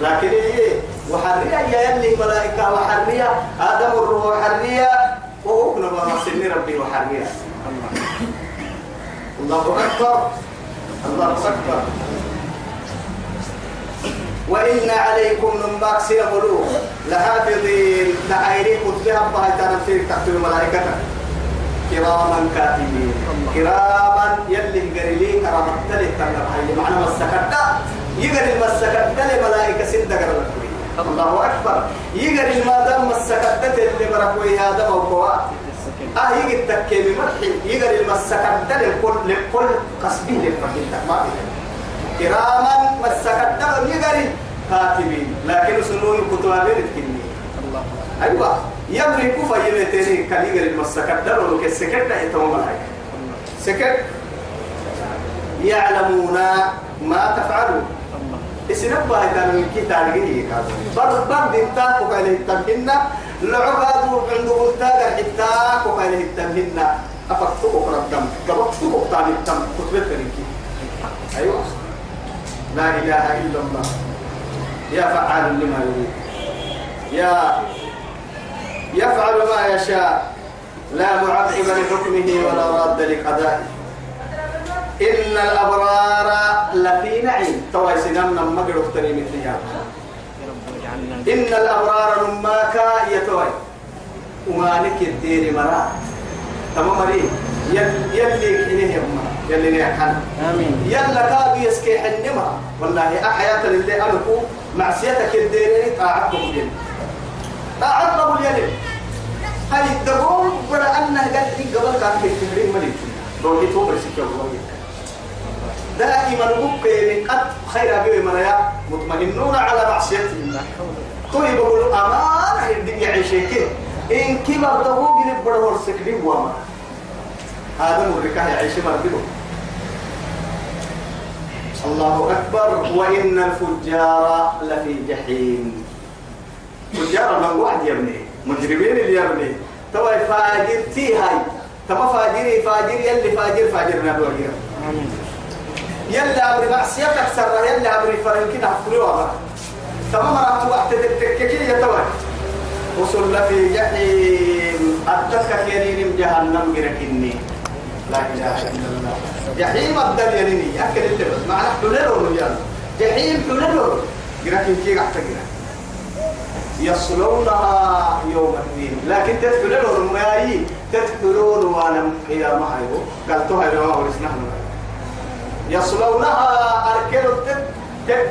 لكن إيه وحرية يلي ملائكة وحرية آدم الروح حرية. وهو ما سن ربي وحرية. الله أكبر. الله أكبر. وإن عليكم من باكس يقولوا لحافظين. لعيني كتبها بها تنفير تحت الملائكة كراما كاتبين. كراما يلي قريلي كرامة تلي تنرحي معنى مسكتا يقري المسكتا لملائكة سند قرر الله أكبر. يقري المادام مسكتا اللي بركوي هذا موقوع. آه يجي التكيمي مرحي يقري المسكتا لكل لكل قصبي للفقير. ما كراما مسكتا يقري كاتبين لكن سنون كتابين تكني. أيوة. يمري كوفا يمتني كان يقري المسكتا ولو كسكتا يتوم ملائكة سكت. يعلمون ما تفعلون. اسنبا هذا من كتاب جديد بر بر دينتا وقال التمهنا لعباد عنده قلتا حتى وقال التمهنا أفكتك قردم قبضتك تاني التم كتبت لك أيوة. لا إله إلا الله. يا فعال لما يريد. يا يفعل ما يشاء. لا معقب لحكمه ولا راد لقضائه. إن الأبرار لفي نعيم توا سنم نم مقر اختري مثلها إن الأبرار نماكا يتوي ومالك الدير مرا. تمام مري يلي كنيه يما يلي نيحن آمين. يلا كاب يسكي حنما. والله أحياة لله ألكو. معصيتك الدير طاعتكم اليل طاعتكم اليل هاي الدقوم بلا أنه قد قبل كان في التمرين مليك روحي توبر سكي الله دائما مبقى من قد خير أبي مريا مطمئنون على معصيته طيب بقول أمان الدنيا عيشك إن كبر دهو جنب بره السكري وما هذا مركاه يعيش مربيه الله أكبر. وإن الفجار لفي جحيم. فجار من واحد يا ابني. مجرمين اللي يا ابني. توا فاجر تي هاي. تما فاجري فاجر يلي فاجر دوغير آمين يلا أمر معصيتك سر يلا أمر فرن كده فلوها تمام راح وقت تككي يتوه وصل في جحيم أتك كريم جهنم جركني لا إله إلا الله. جحيم الدل يليني أكل اللي بس. معنى حللون يلا جحيم حللون جركن كي قحت يصلونها يوم الدين. لكن تدخلون ما يي تدخلون وأنا هي ما هيو قالتوها يا ورسنا يصلونها أركلوا تت تت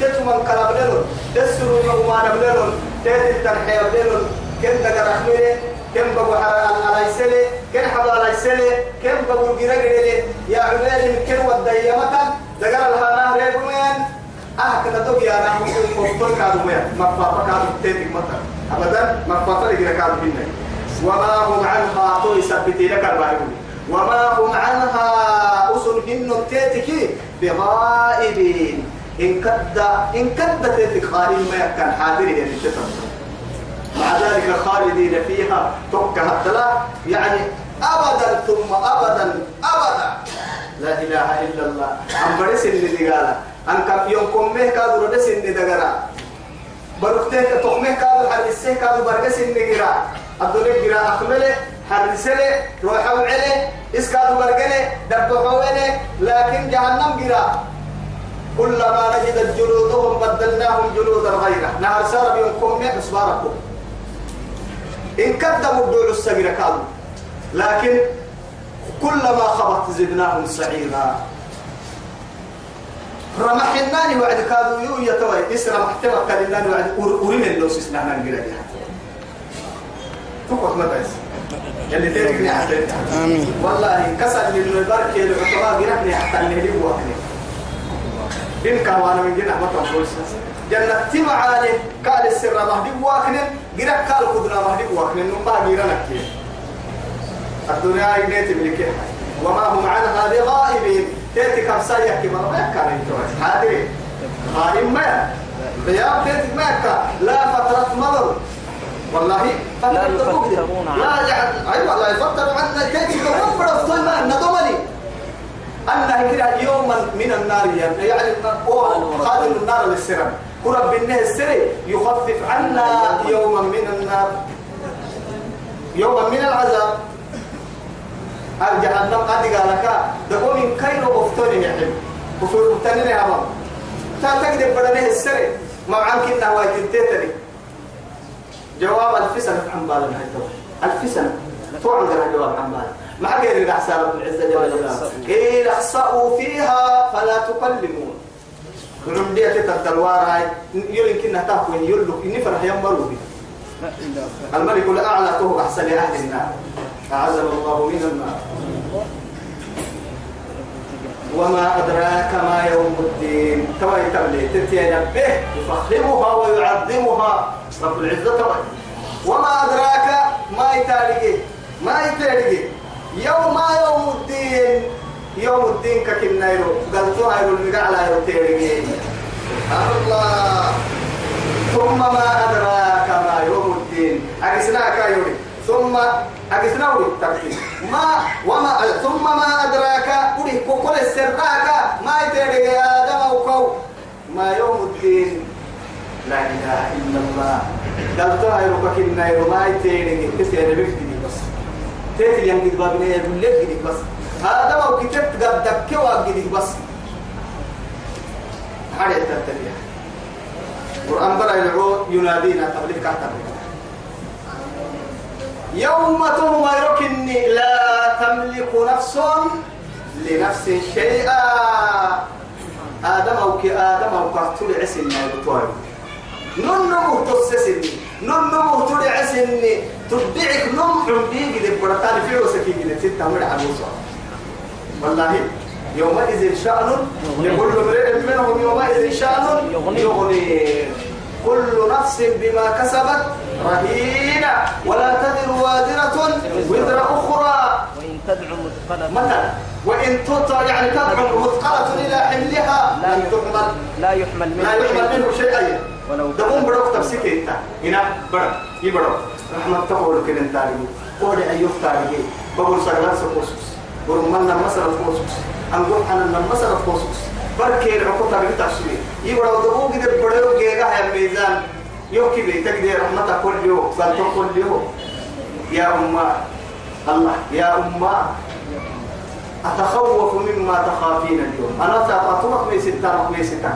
تت من كلابلون تسروا يوم ما نبلون تت التنحية بلون كم دقر أحمله كم بقوا على السلة كم حضر على السلة كم بقوا جرجل يا عباد كم وديمة دقر لها نهر يقومين آه كذا دوك يا نحن مفتون كادو ميا مفافا كادو تيتك مطر أبدا مفافا لقنا كادو بينا وما هم عنها تو يثبتي لك البايبول وما هم عنها أسرهن تيتك بغائبين. إن كد إن كد تيتك خالين ما يكن حاضر يعني مع ذلك خالدين فيها توكا حتى يعني أبدا ثم أبدا أبدا. لا إله إلا الله. أم برس اللي قال أن كم يوم كم مه كادو ردس اللي دقرا بركته تخمه كادو حرسه كادو برقس اللي قرا الدنيا قرا أخملة حرسله روحة وعلة. إسكادو برقله دبحه وعله لكن جهنم قرا كلما نجد جلودهم بدلناهم جلودا غيره نهر سار بيوم كم مه أسباركم إن كذبوا الدول السجرة كادو لكن كلما خبط زدناهم سعيرا رمحناني وعد كادوا يو يتوي اسرا محتمى كالناني وعد أريم اللوس اسنانا نقرأ تقوى ما بس يلي تيركني حتى آمين. والله كسر من البركة العطباء قرأني حتى اللي هدي بوحني إن كوانا من جنة ما تنفوش جنة تمعاني قال السر مهدي بواكنين قرأ قال قدنا مهدي بواكنين نمبا كيه الدنيا ينيت ملكها وما هم عنها بغائبين تأتي كبسا يحكي مرة ما كان يتوى حاضرين غائب ما غياب تأتي ما لا فترة مضر. والله. لا يفترون عنه. لا يعني أيوه لا يفترون عنا تأتي كمان برفتون ما ندمني أن كده يوما من النار يعني يعني خادم النار للسرم ورب النهر السري يخفف عنا يوما من النار. يوما من العذاب. الجهنم قد قال لك دقوا من كيلو بفتوني يحب وفي تنين يا مام تا تقدر بدنه السري. ما عنك انها وايد تنتهي جواب ألف سنة عن بالنا هاي ألف سنة تو عندنا جواب عن بالنا ما غير الأحسان رب العزة جل جلاله قيل اخسأوا فيها فلا تكلمون. دي تتدلوار هاي. يمكن انها تاكل يلو اني فرح ينبروا بي. الملك الأعلى تو أحسن أهل النار. اعزنا الله من النار. وما أدراك ما يوم الدين. توا يتبلي تتيا به. يفخمها ويعظمها. رب العزة توا وما أدراك ما يتارجي ما يتارجي يوم يوم الدين. يوم الدين ككنا يرو قلتوا هاي المقع على يرو تارجي الله. ثم ما أدراك ما يوم الدين. أكسنا كايوري ثم أكسنا وري ما وما ثم ما أدراك وري. كل السراك ما يتارجي يا وكو ما يوم الدين. لا إله إلا الله. قلتوا هاي رككنا يرو ما يتارجي تسير بكتني بس. تيتي ينقذ بابنا يقول لك بس. هذا ما كتبت قد دكي واجدك بس. حاجة تتبع قرآن برا يدعو ينادينا تبليك كاتب. يوم تهم يركني لا تملك نفس لنفس شيئا. آدم أو كي آدم أو كاتول عسن يبطوي نون نمو تسسني نون نمو تولي عسني تبعك نم عمدي قد برتان في وسكي قد تتمر عروسه والله يومئذ شأن لكل امرئ منهم يومئذ شأن يغني كل نفس بما كسبت رهينة ولا تذر وازرة وزر أخرى وإن تدعو مثقلة مثلا وإن تطع يعني تدعو مثقلة إلى حملها لا لن تحمل لا يحمل منه لا يحمل منه شيئا ولو دقوم بروك تفسيك إنت. هنا برا يبرو رحمة تقول كده أنت قولي أيوه تاريخي. بقول سجلات سكوسوس ورمنا مثلا كوسوس أنقول أنا مثلا كوسوس بركي العقوبة بنت عشرين يبرو دقوم كده بدو جيجا يا ميزان. يوكي بيتك دي رحمة كل يوم قال كل يوم يا أمة. الله. يا أمة. أتخوف مما تخافين اليوم. أنا تأطوك مي ستة مي ستة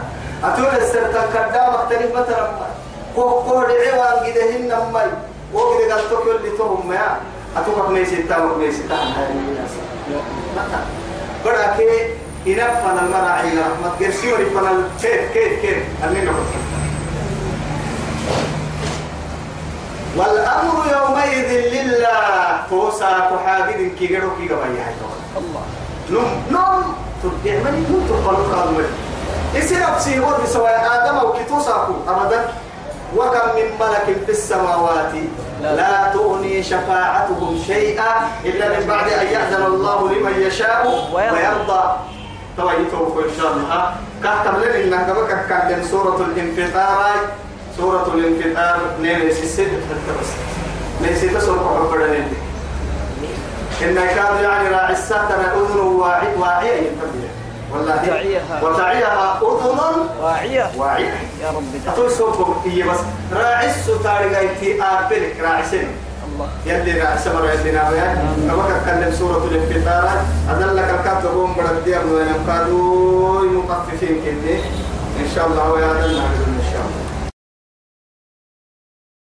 أتول السرطان كدام أختلف مثلا كوكور عوان قدهن مي وقد قال تقول لي تهم يا أتوك مي ستة مي ستة بڑا كي إنفنا المرعي رحمة. قرسيوري فنا كيف كيف كيف. أمين والأمر يومئذ لله. توسا كحاجد كي غيرو كي غبايا الله نم نم. تبدع من نم تقبل قادم إسي نفسي هو بسواء آدم أو كتوساكو أبدا. وكم من ملك في السماوات؟ لا. تغني شفاعتهم شيئا إلا من بعد أن يأذن الله لمن يشاء ويرضى. تويتوك إن شاء الله. كاتب لنا إنك بك كان سورة الانفطار. سورة الانفطار. سيسد بس ليس تسرق عبرنا إن كان يعني راعي الساتر أذن واعي ينتبه والله وتعيها. أذن واعية. واعية. يا رب أتوي صوتكم إيه بس. راعي السوتار جايتي آبلك راعي سن الله. يلي راعي سمر يلي نابيا كما كتكلم سورة الإنفطار. أدلك الكاتب هم بردي أبنو ينقادوا مطففين كني. إن شاء الله ويا دلنا.